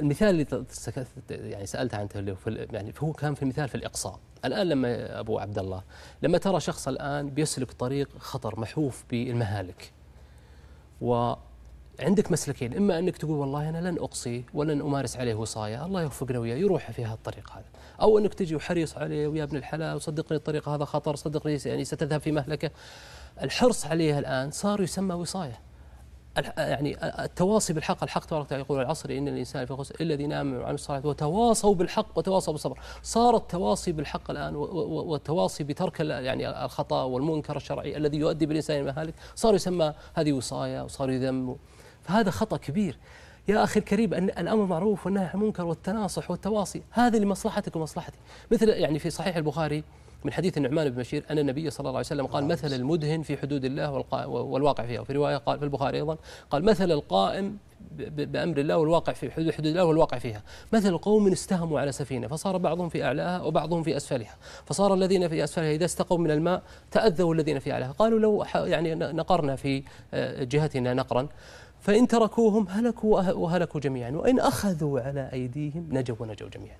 المثال اللي يعني سألت عنه اللي في يعني هو كان في المثال في الإقصاء. الآن لما أبو عبد الله لما ترى شخص الآن بيسلك طريق خطر محوف بالمهالك و عندك مسلكين إما أنك تقول والله أنا لن أقصي ولن أمارس عليه وصايه الله يوفقنا وياه يروح في هذا الطريق هذا. أو أنك تجي وحريص عليه ويا ابن الحلال وصدقني الطريق هذا خطر صدقني يعني ستذهب في مهلكة. الحرص عليه الآن صار يسمى وصاية. يعني التواصي بالحق الحق تبارك وتعالى يقول العصر إن الإنسان في خسر الا الذين آمنوا الصالحات وتواصوا بالحق وتواصوا بالصبر. صار التواصي بالحق الآن والتواصي بترك يعني الخطأ والمنكر الشرعي الذي يؤدي بالإنسان إلى المهالك صار يسمى هذه وصايه وصار يذم. فهذا خطأ كبير. يا أخي الكريم أن الأمر معروف والنهي عن المنكر والتناصح والتواصي. هذا لمصلحتك ومصلحتي. مثل يعني في صحيح البخاري من حديث النعمان بن بشير أن النبي صلى الله عليه وسلم قال مثل المدهن في حدود الله والواقع فيها. وفي رواية قال في البخاري أيضا قال مثل القائم بأمر الله والواقع في حدود حدود الله والواقع فيها. مثل قوم استهموا على سفينة فصار بعضهم في أعلاها وبعضهم في أسفلها. فصار الذين في أسفلها إذا استقوا من الماء تأذوا الذين في أعلاها. قالوا لو يعني نقرنا في جهتنا نقرا. فإن تركوهم هلكوا وهلكوا جميعا. وإن أخذوا على أيديهم نجوا ونجوا جميعا.